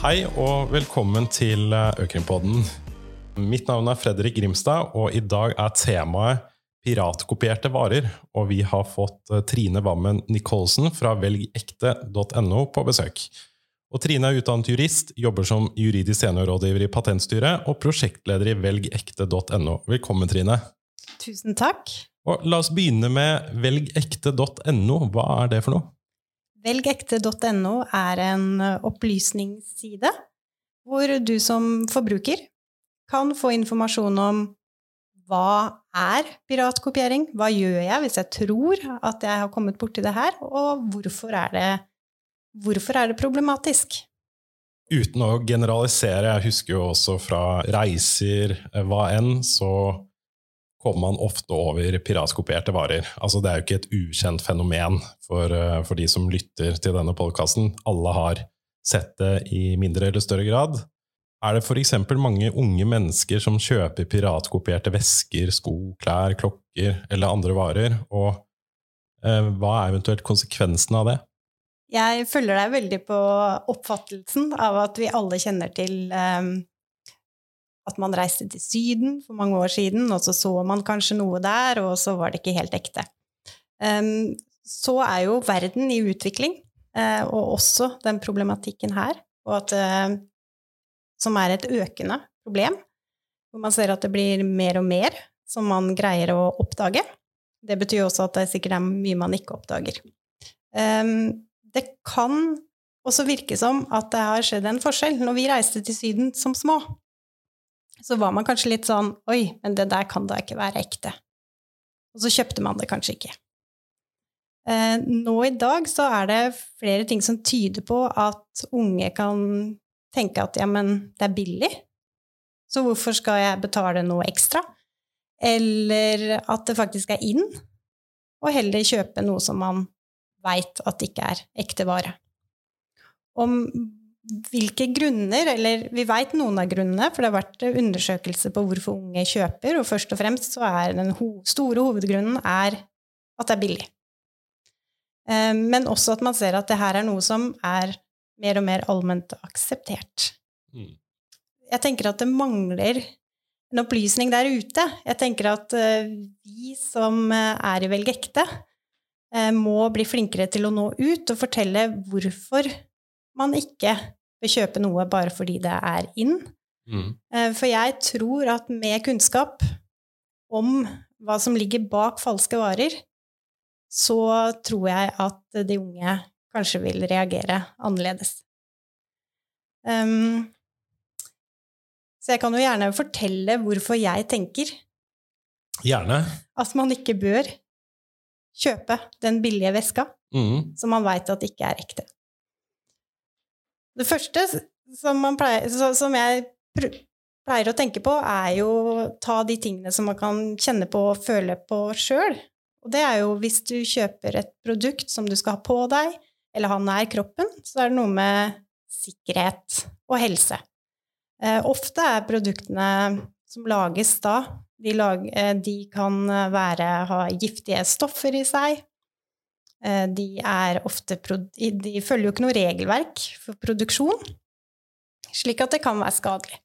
Hei og velkommen til eh, Økrimpodden. Mitt navn er Fredrik Grimstad, og i dag er temaet piratkopierte varer. Og vi har fått eh, Trine Wammen Nicholsen fra velgekte.no på besøk. Og Trine er utdannet jurist, jobber som juridisk seniorrådgiver i Patentstyret og prosjektleder i velgekte.no. Velkommen, Trine. Tusen takk. Og la oss begynne med velgekte.no. Hva er det for noe? Velgekte.no er en opplysningsside hvor du som forbruker kan få informasjon om hva er piratkopiering, hva gjør jeg hvis jeg tror at jeg har kommet borti det her, og hvorfor er det, hvorfor er det problematisk? Uten å generalisere, jeg husker jo også fra reiser, eh, hva enn, så kommer man ofte over piratkopierte varer. Altså, det er jo ikke et ukjent fenomen for, eh, for de som lytter til denne podkasten. Alle har sett det i mindre eller større grad. Er det f.eks. mange unge mennesker som kjøper piratkopierte vesker, sko, klær, klokker eller andre varer, og eh, hva er eventuelt konsekvensen av det? Jeg følger deg veldig på oppfattelsen av at vi alle kjenner til eh, at man reiste til Syden for mange år siden, og så så man kanskje noe der, og så var det ikke helt ekte. Um, så er jo verden i utvikling, uh, og også den problematikken her, at, uh, som er et økende problem, hvor man ser at det blir mer og mer som man greier å oppdage. Det betyr også at det sikkert er mye man ikke oppdager. Um, det kan også virke som at det har skjedd en forskjell når vi reiste til Syden som små så var man kanskje litt sånn Oi, men det der kan da ikke være ekte. Og så kjøpte man det kanskje ikke. Eh, nå i dag så er det flere ting som tyder på at unge kan tenke at ja, men det er billig, så hvorfor skal jeg betale noe ekstra? Eller at det faktisk er inn, og heller kjøpe noe som man veit at ikke er ekte vare. Om hvilke grunner, eller vi veit noen av grunnene, for det har vært undersøkelser på hvorfor unge kjøper, og først og fremst så er den ho store hovedgrunnen er at det er billig. Eh, men også at man ser at det her er noe som er mer og mer allment akseptert. Mm. Jeg tenker at det mangler en opplysning der ute. Jeg tenker at eh, vi som eh, er i Velg ekte, må bli flinkere til å nå ut og fortelle hvorfor man ikke bør kjøpe noe bare fordi det er in. Mm. Eh, for jeg tror at med kunnskap om hva som ligger bak falske varer, så tror jeg at de unge kanskje vil reagere annerledes. Um, så jeg kan jo gjerne fortelle hvorfor jeg tenker Gjerne. at man ikke bør kjøpe den billige veska mm. som man veit at ikke er ekte. Det første som, pleier, som jeg pleier å tenke på, er jo ta de tingene som man kan kjenne på og føle på sjøl. Og det er jo hvis du kjøper et produkt som du skal ha på deg, eller ha nær kroppen, så er det noe med sikkerhet og helse. Eh, ofte er produktene som lages da, de, lag, eh, de kan være, ha giftige stoffer i seg, de er ofte De følger jo ikke noe regelverk for produksjon, slik at det kan være skadelig.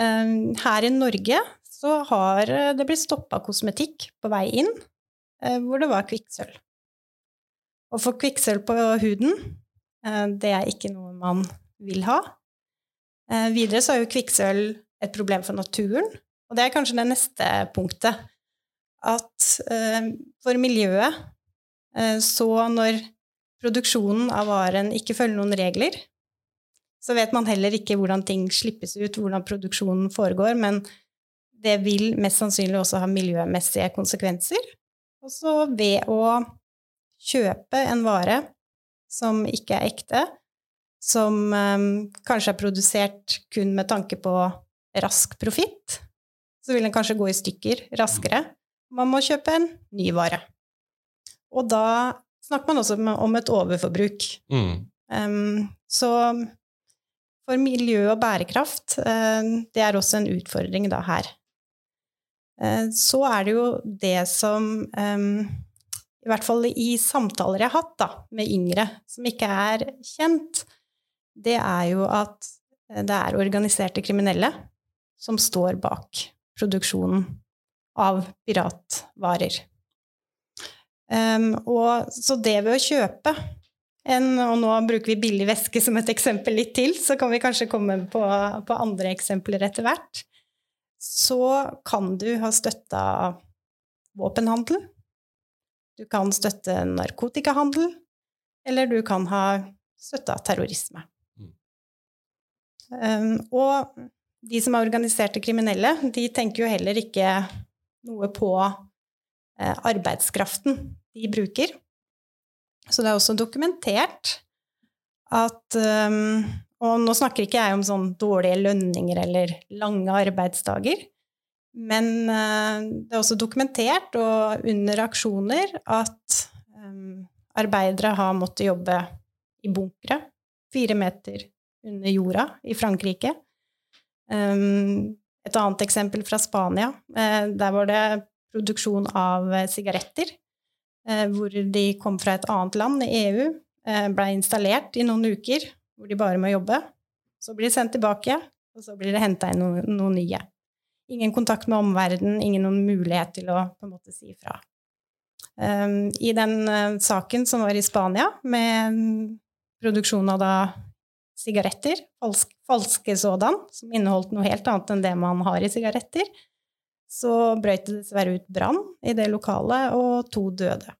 Eh, her i Norge så har det blitt stoppa kosmetikk på vei inn eh, hvor det var kvikksølv. Å få kvikksølv på huden, det er ikke noe man vil ha. Videre så er jo kvikksølv et problem for naturen, og det er kanskje det neste punktet. At for miljøet Eh, så når produksjonen av varen ikke følger noen regler, så vet man heller ikke hvordan ting slippes ut, hvordan produksjonen foregår, men det vil mest sannsynlig også ha miljømessige konsekvenser. Og så ved å kjøpe en vare som ikke er ekte, som um, kanskje er produsert kun med tanke på rask profitt, så vil den kanskje gå i stykker raskere. Man må kjøpe en ny vare. Og da snakker man også om et overforbruk. Mm. Um, så for miljø og bærekraft, uh, det er også en utfordring da her. Uh, så er det jo det som um, I hvert fall i samtaler jeg har hatt da, med yngre som ikke er kjent, det er jo at det er organiserte kriminelle som står bak produksjonen av piratvarer. Um, og, så det ved å kjøpe en, og nå bruker vi billig væske som et eksempel litt til, så kan vi kanskje komme på, på andre eksempler etter hvert, så kan du ha støtta våpenhandel, du kan støtte narkotikahandel, eller du kan ha støtta terrorisme. Mm. Um, og de som er organiserte kriminelle, de tenker jo heller ikke noe på arbeidskraften de bruker. Så det er også dokumentert at um, Og nå snakker ikke jeg om sånn dårlige lønninger eller lange arbeidsdager, men uh, det er også dokumentert og under aksjoner at arbeidere har måttet jobbe i bunkere fire meter under jorda i Frankrike. Et annet eksempel fra Spania. Der var det produksjon av sigaretter Eh, hvor de kom fra et annet land i EU, blei ble installert i noen uker, hvor de bare må jobbe. Så blir de sendt tilbake, og så blir det henta inn noen, noen, nye. Ingen kontakt med omverdenen, ingen noen mulighet til å på en måte si ifra. I den saken som var i Spania, med produksjon av da sigaretter, falsk, falske sådan, som inneholdt noe helt annet enn det man har i sigaretter, så brøt det dessverre ut brann i det lokalet, og to døde.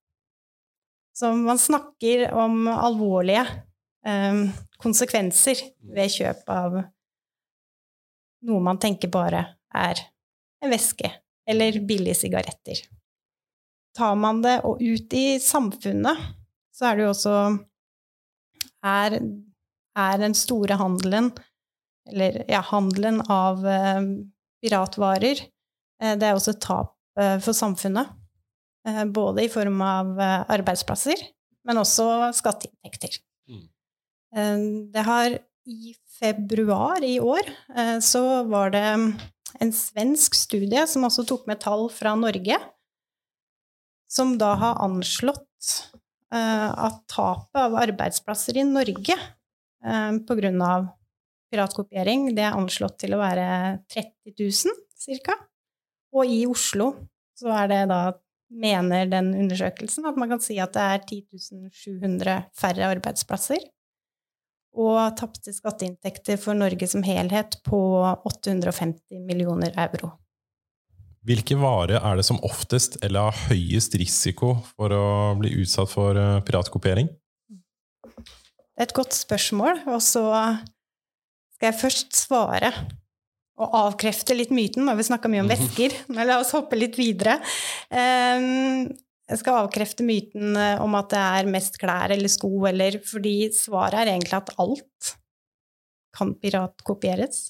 Så man snakker om alvorlige eh, konsekvenser ved kjøp av noe man tenker bare er en væske eller billige sigaretter. Tar man det og ut i samfunnet, så er det jo også er, er den store handelen, eller ja, handelen av eh, piratvarer det er også et tap eh, for samfunnet. Eh, både i form av arbeidsplasser, men også skatteinntekter. Mm. Det har i februar i år så var det en svensk studie som også tok med tall fra Norge, som da har anslått at tapet av arbeidsplasser i Norge på grunn av piratkopiering, det er anslått til å være 30 000 ca. Og i Oslo så er det da mener den undersøkelsen at man kan si at det er 10 700 færre arbeidsplasser. Og tapte skatteinntekter for Norge som helhet på 850 millioner euro. Hvilke varer er det som oftest eller har høyest risiko for å bli utsatt for eh, piratkopiering? Det er et godt spørsmål, og så skal jeg først svare å avkrefte litt myten. Nå har vi snakka mye om mhm. væsker, men la oss hoppe litt videre. Jeg skal avkrefte myten eh, om at det er mest klær eller sko, eller fordi svaret er egentlig at alt kan piratkopieres,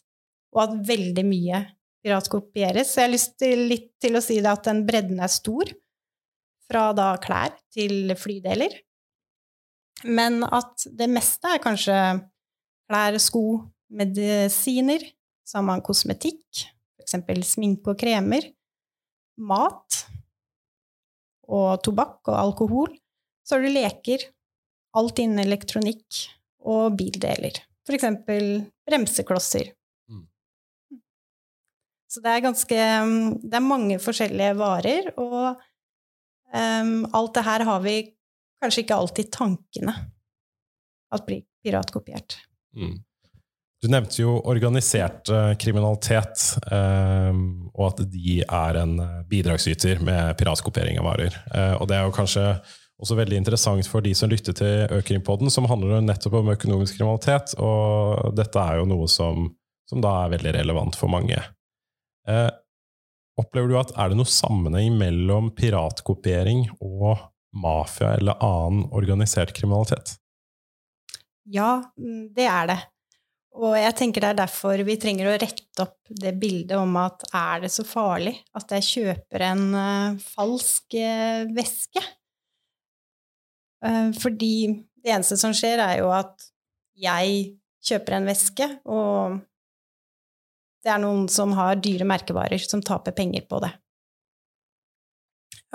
og at veldig mye piratkopieres. Så jeg har lyst til, litt til å si det at den bredden er stor, fra da klær til flydeler. Men at det meste er kanskje klær, sko, medisiner, så har man kosmetikk, f.eks. sminke og kremer, mat og tobakk og alkohol. Så har du leker, alt innen elektronikk og bildeler. F.eks. bremseklosser. Mm. Så det er ganske Det er mange forskjellige varer, og um, alt det her har vi kanskje ikke alltid tankene at blir piratkopiert. Mm. Du nevnte jo organisert uh, kriminalitet, um, og at de er en eh, bidragsyter med piratkopiering av varer. Og det er jo kanskje også veldig interessant for de som lytter til Økrimpodden, som handler nettopp om økonomisk kriminalitet, og dette er jo noe som, som da er veldig relevant for mange. Opplever du at er det noe sammenheng mellom piratkopiering og mafia eller annen organisert kriminalitet? Ja, mm, det er det. Og jeg tenker det er derfor vi trenger å rette opp det bildet om at er det så farlig at jeg kjøper en uh, falsk uh, væske? Uh, fordi det eneste som skjer, er jo at jeg kjøper en væske, og det er noen som har dyre merkevarer, som taper penger på det.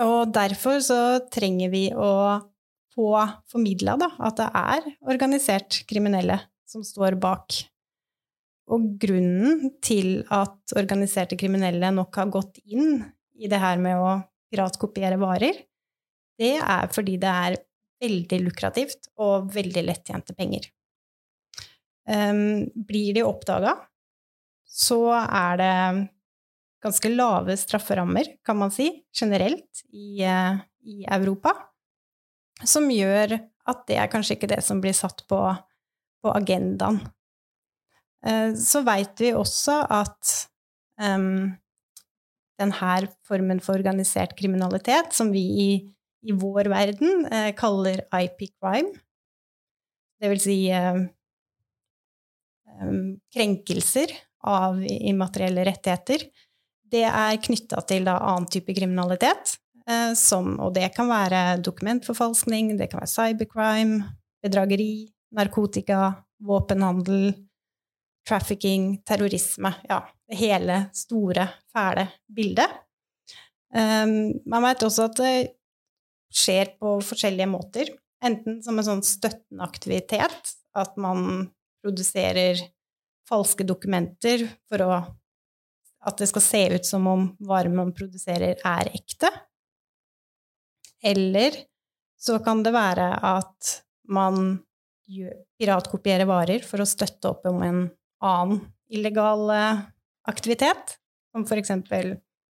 Og derfor så trenger vi å få formidla at det er organisert kriminelle som står bak Og grunnen til at organiserte kriminelle nok har gått inn i det her med å piratkopiere varer, det er fordi det er veldig lukrativt og veldig lettjente penger. Um, blir de oppdaga, så er det ganske lave strafferammer, kan man si, generelt i, uh, i Europa, som gjør at det er kanskje ikke det som blir satt på, på agendaen. Uh, så veit vi også at um, denne formen for organisert kriminalitet, som vi i, i vår verden uh, kaller IP crime, det vil si krenkelser av immaterielle rettigheter, det er knytta til da, annen type kriminalitet. Eh, som, og det kan være dokumentforfalskning, det kan være cybercrime, bedrageri, narkotika, våpenhandel, trafficking, terrorisme. Ja, det hele store, fæle bildet. Um, man vet også at det skjer på forskjellige måter. Enten som en sånn støttende aktivitet, at man produserer falske dokumenter for å at det skal se ut som om varer man produserer, er ekte. Eller så kan det være at man piratkopierer varer for å støtte opp om en annen illegal eh, aktivitet, som for eksempel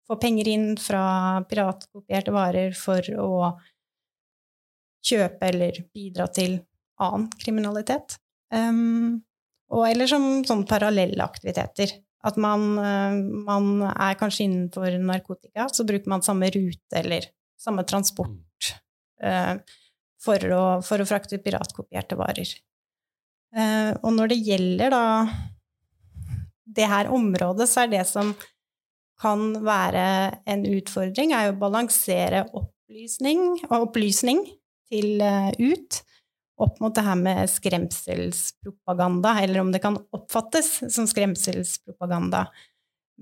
få penger inn fra piratkopierte varer for å kjøpe eller bidra til annen kriminalitet. Um, og, eller som sånn parallelle aktiviteter. At man, eh, man, er kanskje innenfor narkotika, så bruker man samme rute eller samme transport uh, for, å, for, å, frakte piratkopierte varer. Uh, og når det gjelder da det her området, så er det som kan være en utfordring, er jo å balansere opplysning opplysning til uh, ut opp mot det her med skremselspropaganda, eller om det kan oppfattes som skremselspropaganda.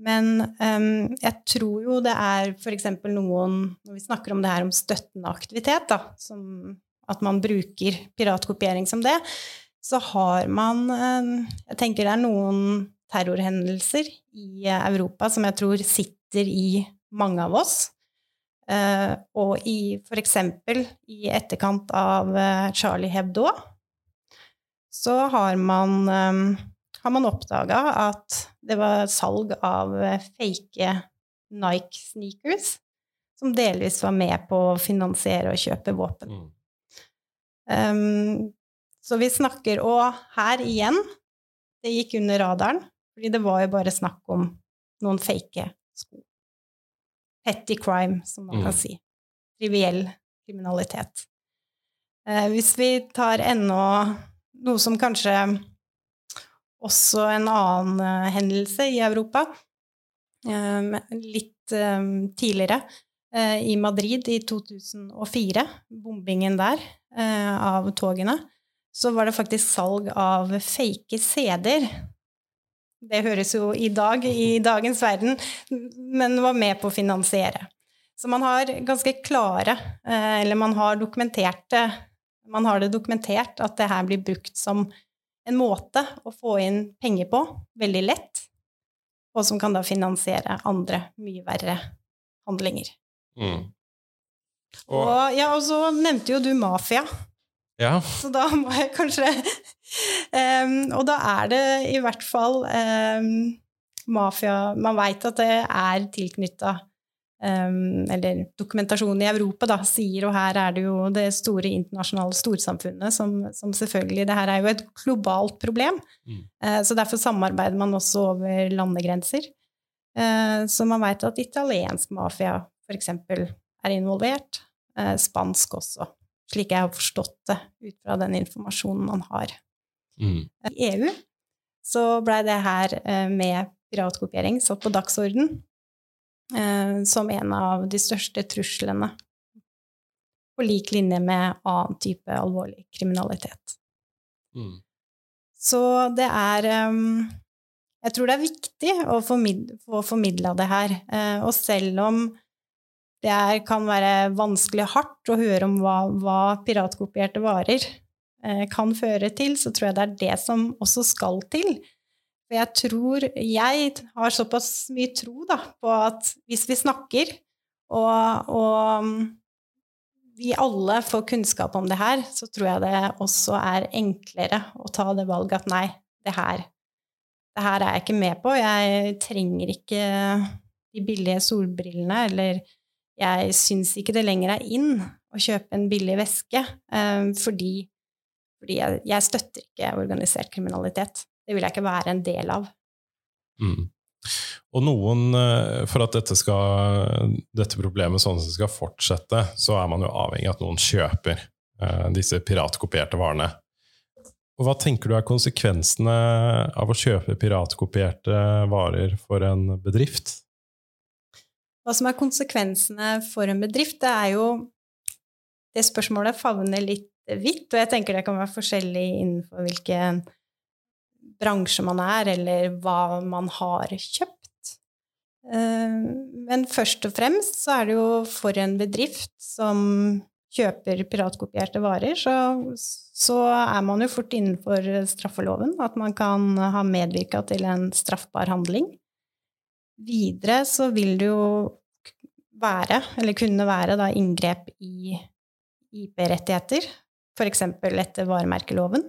Men um, jeg tror jo det er f.eks. noen Når vi snakker om det her om støttende aktivitet, da, som at man bruker piratkopiering som det, så har man um, Jeg tenker det er noen terrorhendelser i Europa som jeg tror sitter i mange av oss. Uh, og i f.eks. i etterkant av uh, Charlie Hebdo så har man, um, har man oppdaga at det var salg av fake Nike-sneakers som delvis var med på å finansiere og kjøpe våpen. Mm. Um, så vi snakker Og her igjen, det gikk under radaren, fordi det var jo bare snakk om noen fake sko petty crime, som man mm. kan si. Triviell kriminalitet. Eh, hvis vi tar ennå noe som kanskje også en annen uh, hendelse i Europa, um, litt um, tidligere, i Madrid i 2004, bombingen der av togene, så var det faktisk salg av fake CD-er det høres jo i dag, i dagens verden, men var med på å finansiere. Så man har ganske klare, eh, eller man har dokumentert det Man har det dokumentert at det her blir brukt som en måte å få inn penger på, veldig lett, og som kan da finansiere andre, mye verre handlinger. Mm. Og, og, ja, og så nevnte jo du mafia. Ja. Så da må jeg kanskje um, Og da er det i hvert fall um, mafia Man veit at det er tilknytta um, Eller dokumentasjonen i Europa da, sier, og her er det jo det store internasjonale storsamfunnet som, som selvfølgelig Det her er jo et globalt problem, mm. uh, så derfor samarbeider man også over landegrenser. Uh, så man veit at italiensk mafia f.eks. er involvert. Uh, spansk også slik jeg har forstått det ut fra den informasjonen man har. Mm. I EU så blei det her eh, med piratkopiering satt på dagsorden eh, som en av de største truslene, på lik linje med annen type alvorlig kriminalitet. Mm. Så det er um, Jeg tror det er viktig å få formidla det her. Og selv om det er, kan være vanskelig og hardt å høre om hva, hva piratkopierte varer eh, kan føre til, så tror jeg det er det som også skal til. For jeg tror Jeg har såpass mye tro da, på at hvis vi snakker, og, og mm, vi alle får kunnskap om det her, så tror jeg det også er enklere å ta det valget at nei, det her, det her er jeg ikke med på. Jeg trenger ikke de billige solbrillene, eller jeg syns ikke det lenger er inn å kjøpe en billig væske, um, fordi, fordi jeg, jeg, støtter ikke organisert kriminalitet. Det vil jeg ikke være en del av. Mm. Og noen, eh, for at dette, skal, dette problemet sånn skal fortsette, så er man jo avhengig av at noen kjøper eh, disse piratkopierte varene. Og hva tenker du er konsekvensene av å kjøpe piratkopierte varer for en bedrift? Hva som er konsekvensene for en bedrift, det er jo Det spørsmålet favner litt vidt, og jeg tenker det kan være forskjellig innenfor hvilken bransje man er, eller hva man har kjøpt. Eh, men først og fremst så er det jo for en bedrift som kjøper piratkopierte varer, så, så er man jo fort innenfor straffeloven. At man kan ha medvirka til en straffbar handling. Videre så vil det jo være, eller kunne være, da, inngrep i IP-rettigheter, f.eks. etter varemerkeloven.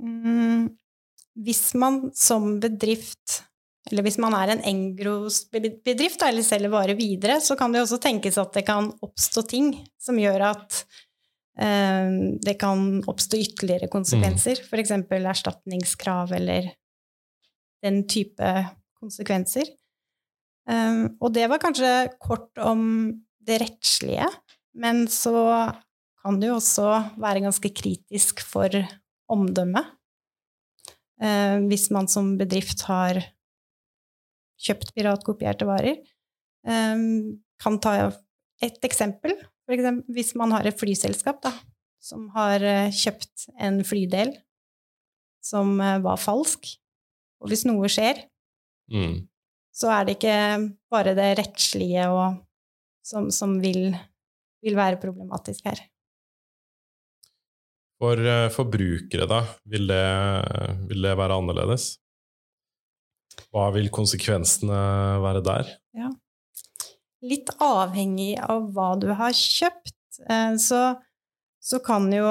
Mm, hvis man som bedrift, eller hvis man er en Engros-bedrift eller selger varer videre, så kan det også tenkes at det kan oppstå ting som gjør at eh, det kan oppstå ytterligere konsekvenser, mm. f.eks. erstatningskrav eller den type konsekvenser. Um, og det var kanskje kort om det rettslige, men så kan det jo også være ganske kritisk for omdømmet. Eh, hvis man som bedrift har kjøpt piratkopierte varer. Eh, kan ta et eksempel. For eksempel hvis man har et flyselskap da, som har uh, kjøpt en flydel som uh, var falsk, og hvis noe skjer, mm så er det ikke bare det rettslige og, som, som vil, vil, være problematisk her. For uh, forbrukere, da, vil det, vil det, være annerledes? Hva vil konsekvensene være der? Ja. Litt avhengig av hva du har kjøpt, uh, så, så, kan jo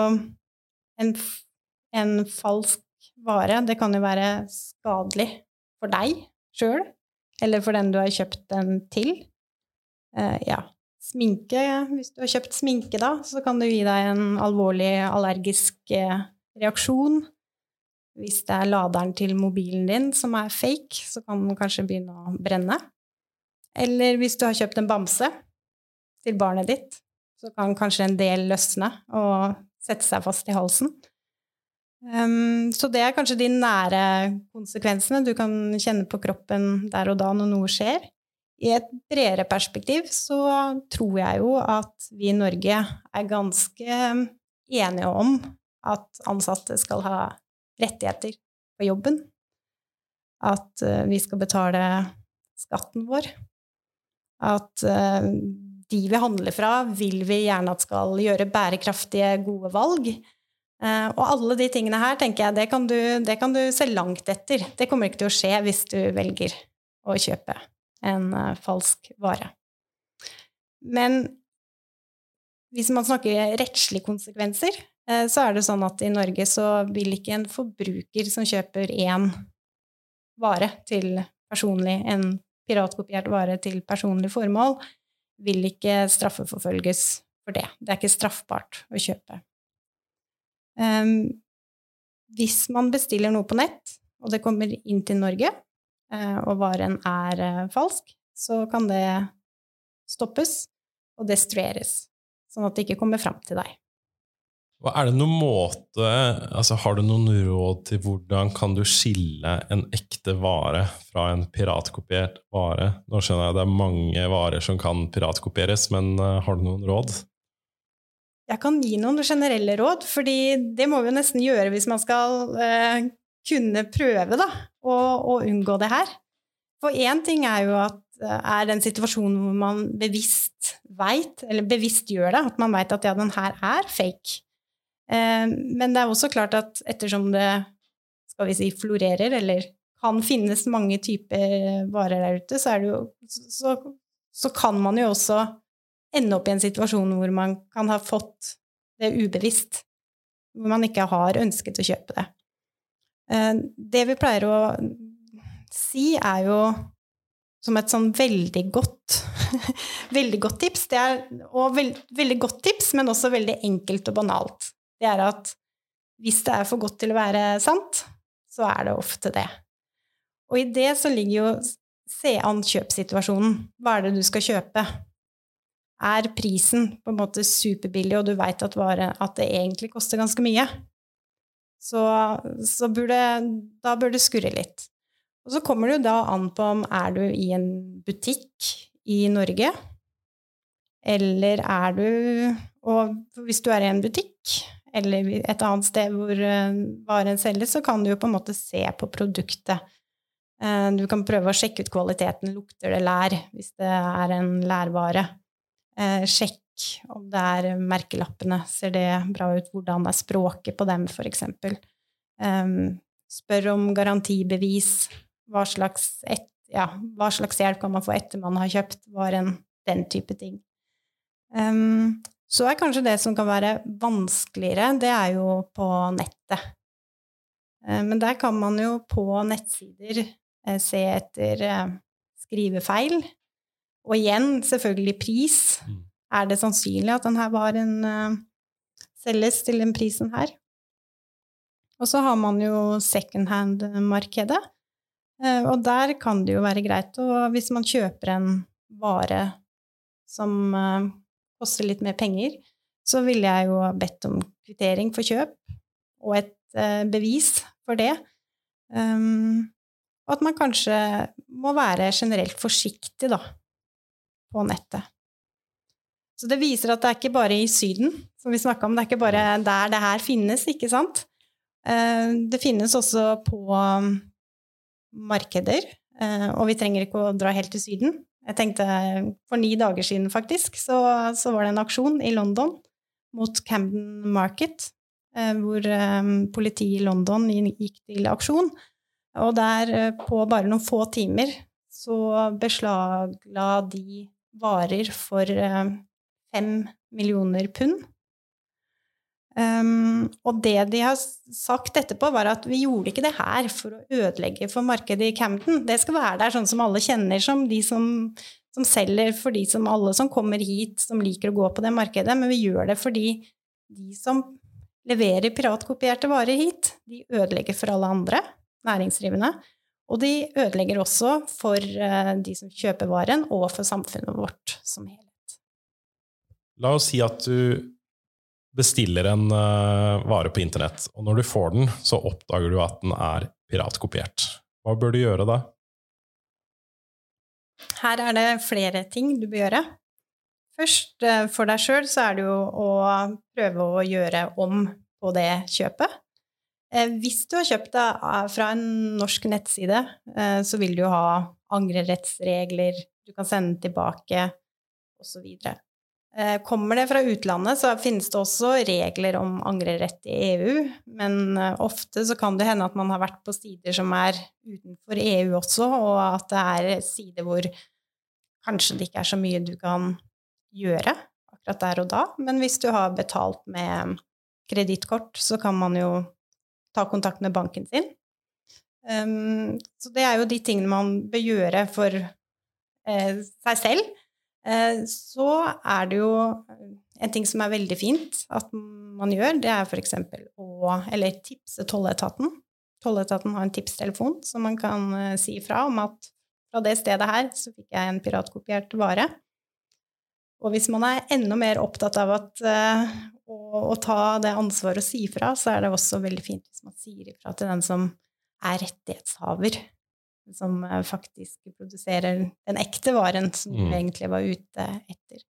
en, en falsk vare Det kan jo være skadelig for deg sjøl eller for den du har kjøpt den til. Uh, ja. Sminke, hvis du har kjøpt sminke, da, så kan det gi deg en alvorlig allergisk uh, reaksjon. Hvis det er laderen til mobilen din som er fake, så kan den kanskje begynne å brenne. Eller hvis du har kjøpt en bamse til barnet ditt, så kan kanskje en del løsne og sette seg fast i halsen. Um, så det er kanskje de nære konsekvensene du kan kjenne på kroppen der og da når noe skjer. I et bredere perspektiv så tror jeg jo at vi i Norge er ganske enige om at ansatte skal ha rettigheter på jobben. At uh, vi skal betale skatten vår. At uh, de vi handler fra, vil vi gjerne at skal gjøre bærekraftige, gode valg. Uh, og alle de tingene her tenker jeg, det kan, du, det kan, du, se langt etter. Det kommer ikke til å skje hvis du velger å kjøpe en uh, falsk vare. Men hvis man snakker rettslige konsekvenser, uh, så er det sånn at i Norge så vil ikke en forbruker som kjøper én vare til personlig, en piratkopiert vare til personlig formål, vil ikke straffeforfølges for det. Det er ikke straffbart å kjøpe. Um, hvis man bestiller noe på nett, og det kommer inn til Norge, og varen er uh, falsk, så kan det stoppes og destrueres, sånn at det ikke kommer fram til deg. Er det noen måte, altså Har du noen råd til hvordan kan du skille en ekte vare fra en piratkopiert vare? Nå skjønner jeg det er mange varer som kan piratkopieres, men uh, har du noen råd? Jeg kan gi noen generelle råd, fordi det må vi jo nesten gjøre hvis man skal eh, kunne prøve da, å, å, unngå det her. For én ting er jo at eh, er den situasjonen hvor man bevisst veit, eller bevisst gjør det, at man veit at ja, den her er fake. Eh, men det er også klart at ettersom det skal vi si, florerer, eller kan finnes mange typer varer der ute, så, jo, så, så, kan man jo også ende opp i en situasjon hvor man kan ha fått det ubevisst. Hvor man ikke har ønsket å kjøpe det. Eh, det vi pleier å si, er jo som et sånn veldig godt veldig godt tips. Det er, og veld, veldig godt tips, men også veldig enkelt og banalt. Det er at hvis det er for godt til å være sant, så er det ofte det. Og i det så ligger jo se an kjøpssituasjonen. Hva er det du skal kjøpe? Er prisen på en måte superbillig, og du veit at, at, det egentlig koster ganske mye, så, så burde, da bør det skurre litt. Og så kommer det jo da an på om er du i en butikk i Norge, eller er du Og hvis du er i en butikk eller et annet sted hvor eh, varen selges, så kan du jo på en måte se på produktet. Eh, du kan prøve å sjekke ut kvaliteten. Lukter det lær hvis det er en lærvare? Eh, om det er merkelappene. Ser det bra ut? Hvordan er språket på dem, f.eks.? Spør om garantibevis. Hva slags, et, ja, hva slags hjelp kan man få etter man har kjøpt varen? Den type ting. Um, så er kanskje det som kan være vanskeligere, det er jo på nettet. Eh, men der kan man jo på nettsider eh, se etter eh, skrivefeil. Og igjen, selvfølgelig pris. Er det sannsynlig at denne varen selges til den prisen her? Og så har man jo secondhand-markedet. Og der kan det jo være greit å Hvis man kjøper en vare som koster litt mer penger, så ville jeg jo bedt om kvittering for kjøp og et eh, bevis for det. Um, og at man kanskje må være generelt forsiktig, da, på nettet. Så det viser at det er ikke bare i Syden, som vi snakka om, det er ikke bare der det her finnes, ikke sant? Uh, det finnes også på markeder, uh, og vi trenger ikke å dra helt til Syden. Jeg tenkte For ni dager siden, faktisk, så, så var det en aksjon i London mot Camden Market, eh, hvor eh, politiet i London gikk til aksjon. Og der, eh, på bare noen få timer, så beslagla de varer for fem millioner pund. Um, og det de har sagt etterpå, var at vi gjorde ikke det her for å ødelegge for markedet i Camden. Det skal være der sånn som alle kjenner, som de som, som, selger for de som alle som kommer hit, som liker å gå på det markedet. Men vi gjør det fordi de som leverer piratkopierte varer hit, de ødelegger for alle andre næringsdrivende. Og de ødelegger også for uh, de som kjøper varen, og for samfunnet vårt som helhet. La oss si at du bestiller en uh, vare på internett, og når du får den, så oppdager du at den er piratkopiert. Hva bør du gjøre da? Her er det flere ting du bør gjøre. Først, uh, for deg sjøl, så er det jo å prøve å gjøre om på det kjøpet. Uh, hvis du har kjøpt det fra en norsk nettside, så vil du jo ha angrerettsregler, du kan sende den tilbake, osv. Eh, kommer det fra utlandet, så finnes det også regler om angrerett i EU, men eh, ofte så kan det hende at man har vært på sider som er utenfor EU også, og at det er sider hvor kanskje det ikke er så mye du kan gjøre akkurat der og da. Men hvis du har betalt med kredittkort, så kan man jo ta kontakt med banken sin. Um, så det er jo de tingene man bør gjøre for eh, seg selv så er det jo en ting som er veldig fint at man gjør, det er f.eks. å Eller tipse tolletaten. Tolletaten har en tipstelefon som man kan eh, si fra om at fra det stedet her så fikk jeg en piratkopiert vare. Og hvis man er enda mer opptatt av at, å, å, ta det ansvaret og si fra, så er det også veldig fint hvis man sier ifra til den som er rettighetshaver som eh, faktisk produserer den ekte varen som mm. egentlig var ute etter.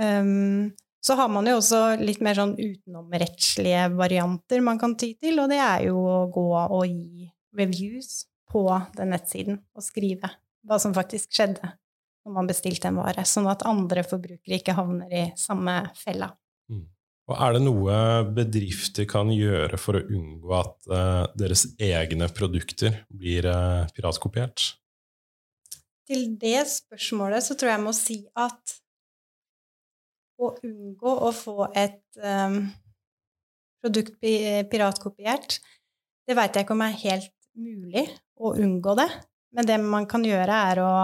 Um, så har man jo også litt mer sånn utenomrettslige varianter man kan ty til, og det er jo å gå og gi reviews på den nettsiden og skrive hva som faktisk skjedde når man bestilte en vare, sånn at andre forbrukere ikke havner i samme fella. Og er det noe bedrifter kan gjøre for å unngå at uh, deres egne produkter blir uh, piratkopiert? Til det spørsmålet så tror jeg jeg må si at å unngå å få et um, produkt piratkopiert, det veit jeg ikke om er helt mulig å unngå det. Men det man kan gjøre, er å,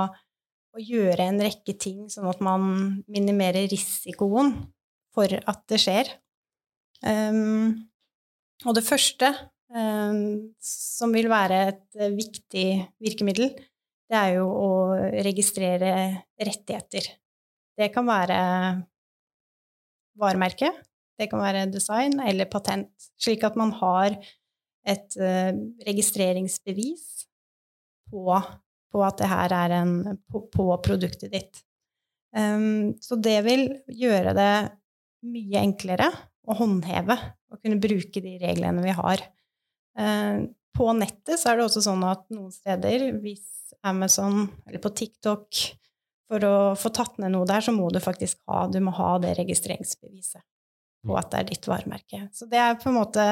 å gjøre en rekke ting sånn at man minimerer risikoen for at det skjer. Um, og det første um, som vil være et viktig virkemiddel, det er jo å registrere rettigheter. Det kan være varemerke, det kan være design eller patent, slik at man har et uh, registreringsbevis på, på, at det her er en på, på produktet ditt. Um, så det vil gjøre det mye enklere å håndheve og kunne bruke de reglene vi har. Uh, på nettet så er det også sånn at noen steder, hvis Amazon eller på TikTok For å få tatt ned noe der, så må du faktisk ha, du må ha det registreringsbeviset på mm. at det er ditt varemerke. Så det er på en måte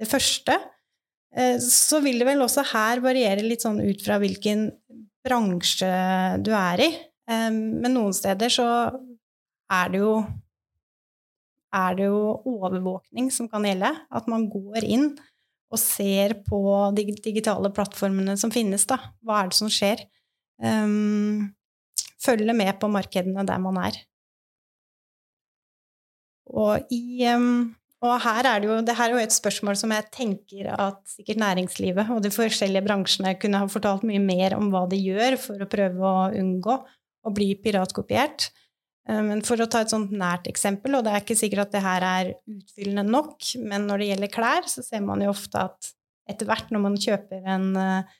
det første. Eh, så vil det vel også her variere litt sånn ut fra hvilken bransje du er i. Eh, men noen steder så er det jo er det jo overvåkning som kan gjelde. At man går inn og ser på de digitale plattformene som finnes, da. Hva er det som skjer? Um, følge med på markedene der man er. Og i um, og her er det jo det her er jo et spørsmål som jeg tenker at sikkert næringslivet og de forskjellige bransjene kunne ha fortalt mye mer om hva de gjør for å prøve å unngå å bli piratkopiert. Eh, men for å ta et sånt nært eksempel, og det er ikke sikkert at det her er utfyllende nok, men når det gjelder klær, så ser man jo ofte at etter hvert når man kjøper en, eh,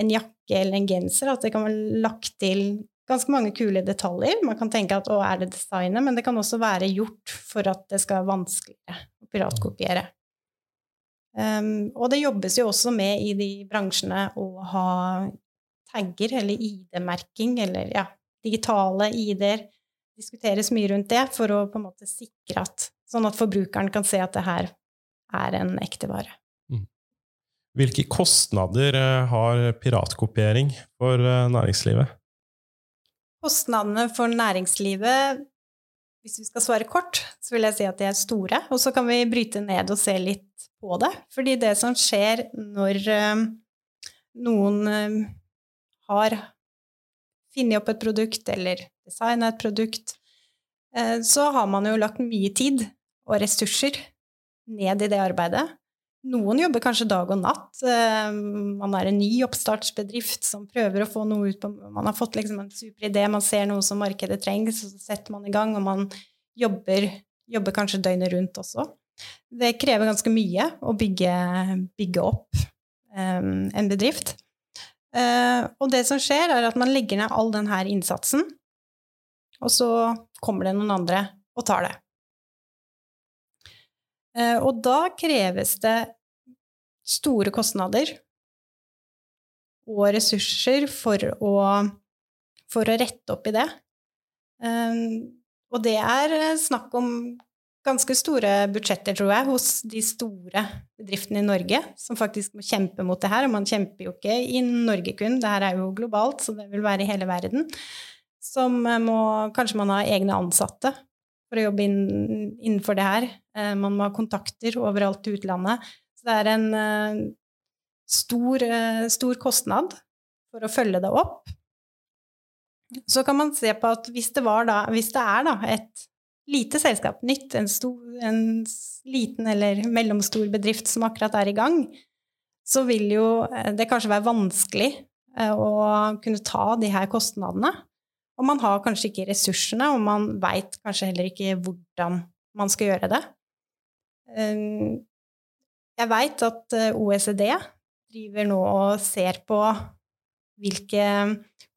en jakke eller en genser, at det kan være lagt til ganske mange kule detaljer. Man kan tenke at å, er det designet? Men det kan også være gjort for at det skal være vanskeligere å piratkopiere. Um, og det jobbes jo også med i de bransjene å ha tagger eller ID-merking, eller ja, digitale ID-er. Diskuteres mye rundt det for å på en måte sikre at Sånn at forbrukeren kan se at det her er en ekte vare. Mm. Hvilke kostnader eh, har piratkopiering for eh, næringslivet? Kostnadene for næringslivet, hvis vi skal svare kort, så vil jeg si at de er store. Og så kan vi bryte ned og se litt på det. Fordi det som skjer når um, noen har funnet opp et produkt eller designa et produkt, uh, så har man jo lagt mye tid og ressurser ned i det arbeidet. Noen jobber kanskje dag og natt. Eh, man er en ny oppstartsbedrift som prøver å få noe ut på Man har fått liksom en super idé, man ser noe som markedet trenger, så setter man i gang, og man jobber, jobber kanskje døgnet rundt også. Det krever ganske mye å bygge, bygge opp um, en bedrift. Uh, og det som skjer, er at man legger ned all denne innsatsen, og så kommer det noen andre og tar det. Eh, og da kreves det store kostnader og ressurser for å, for å rette opp i det. Eh, og det er snakk om ganske store budsjetter, tror jeg, hos de store bedriftene i Norge, som faktisk må kjempe mot det her. Og man kjemper jo ikke i Norge kun, det her er jo globalt, så det vil være i hele verden. Som må Kanskje man har egne ansatte for å jobbe innenfor det her. Eh, man må ha kontakter overalt i utlandet. Så det er en eh, stor, eh, stor kostnad for å følge det opp. Så kan man se på at hvis det, da, hvis det er da, et lite selskap, nytt, en, stor, en, liten eller mellomstor bedrift som akkurat er i gang, så vil jo det kanskje være vanskelig å kunne ta de her kostnadene. Og man har kanskje ikke ressursene, og man veit kanskje heller ikke hvordan man skal gjøre det. Ehm, jeg veit at eh, OECD driver nå og ser på hvilke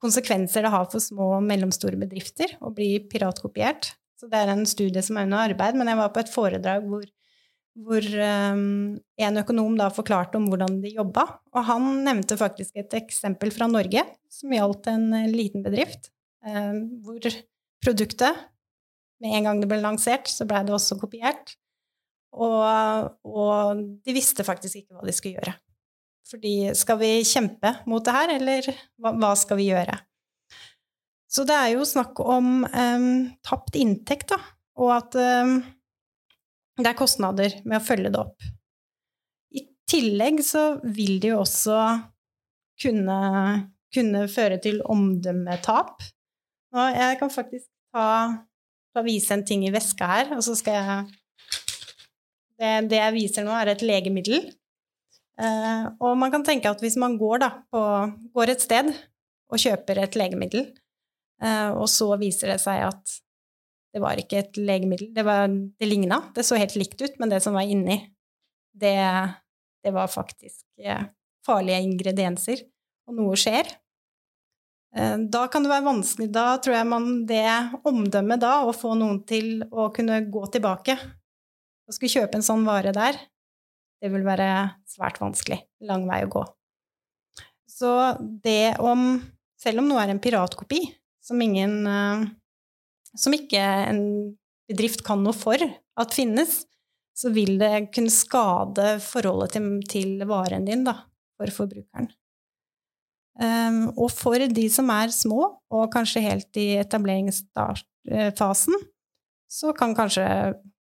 konsekvenser det har for små og mellomstore bedrifter å bli piratkopiert. Så det er en studie som er under arbeid, men jeg var på et foredrag hvor, hvor um, en økonom da forklarte om hvordan de jobba, og han nevnte faktisk et eksempel fra Norge som gjaldt en liten bedrift Eh, hvor produktet Med en gang det ble lansert, så blei det også kopiert. Og, og, de visste faktisk ikke hva de skulle gjøre. Fordi skal vi kjempe mot det her, eller hva, hva skal vi gjøre? Så det er jo snakk om um, tapt inntekt, da, og at um, det er kostnader med å følge det opp. I tillegg så vil det jo også kunne, kunne føre til omdømmetap. Og jeg kan faktisk ta, ta vise en ting i veska her, og så skal jeg det, det, jeg viser nå, er et legemiddel. Uh, og man kan tenke at hvis man går, da, på, går et sted og kjøper et legemiddel, uh, og så viser det seg at det var ikke et legemiddel, det, var, det ligna, det så helt likt ut, men det som var inni, det, det var faktisk uh, farlige ingredienser, og noe skjer. Da kan det være vanskelig, da tror jeg man det omdømmet da, å få noen til å kunne gå tilbake og skulle kjøpe en sånn vare der, det vil være svært vanskelig. Lang vei å gå. Så det om Selv om noe er en piratkopi, som ingen eh, Som ikke en bedrift kan noe for at finnes, så vil det kunne skade forholdet til, til varen din, da, for forbrukeren. Um, og for de som er små, og kanskje helt i etableringsfasen, så kan kanskje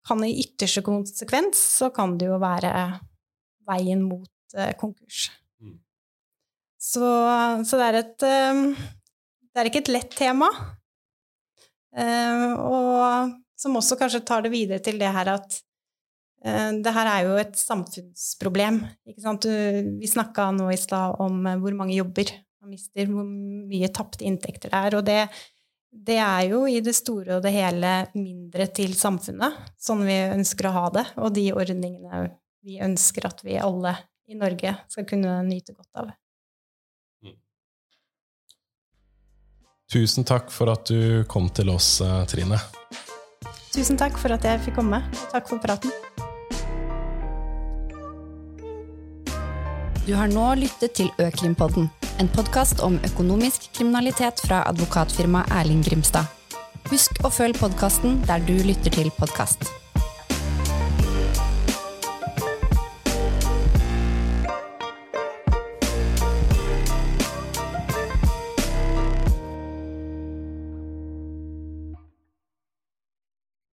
kan i ytterste konsekvens så kan det jo være veien mot uh, konkurs. Mm. Så, så, det er et um, Det er ikke et lett tema. Uh, og som også kanskje tar det videre til det her at det her er jo et samfunnsproblem. Du, vi snakka nå i stad om hvor mange jobber man mister, hvor mye tapte inntekter det er. Og det, det er jo i det store og det hele mindre til samfunnet, sånn vi ønsker å ha det, og de ordningene vi ønsker at vi alle i Norge skal kunne nyte godt av. Tusen takk for at du kom til oss, eh, Trine. Tusen takk for at jeg fikk komme. Takk for praten. Du har nå lyttet til Økrimpodden en podkast om økonomisk kriminalitet fra advokatfirmaet Erling Grimstad. Husk å følge podkasten der du lytter til podkast.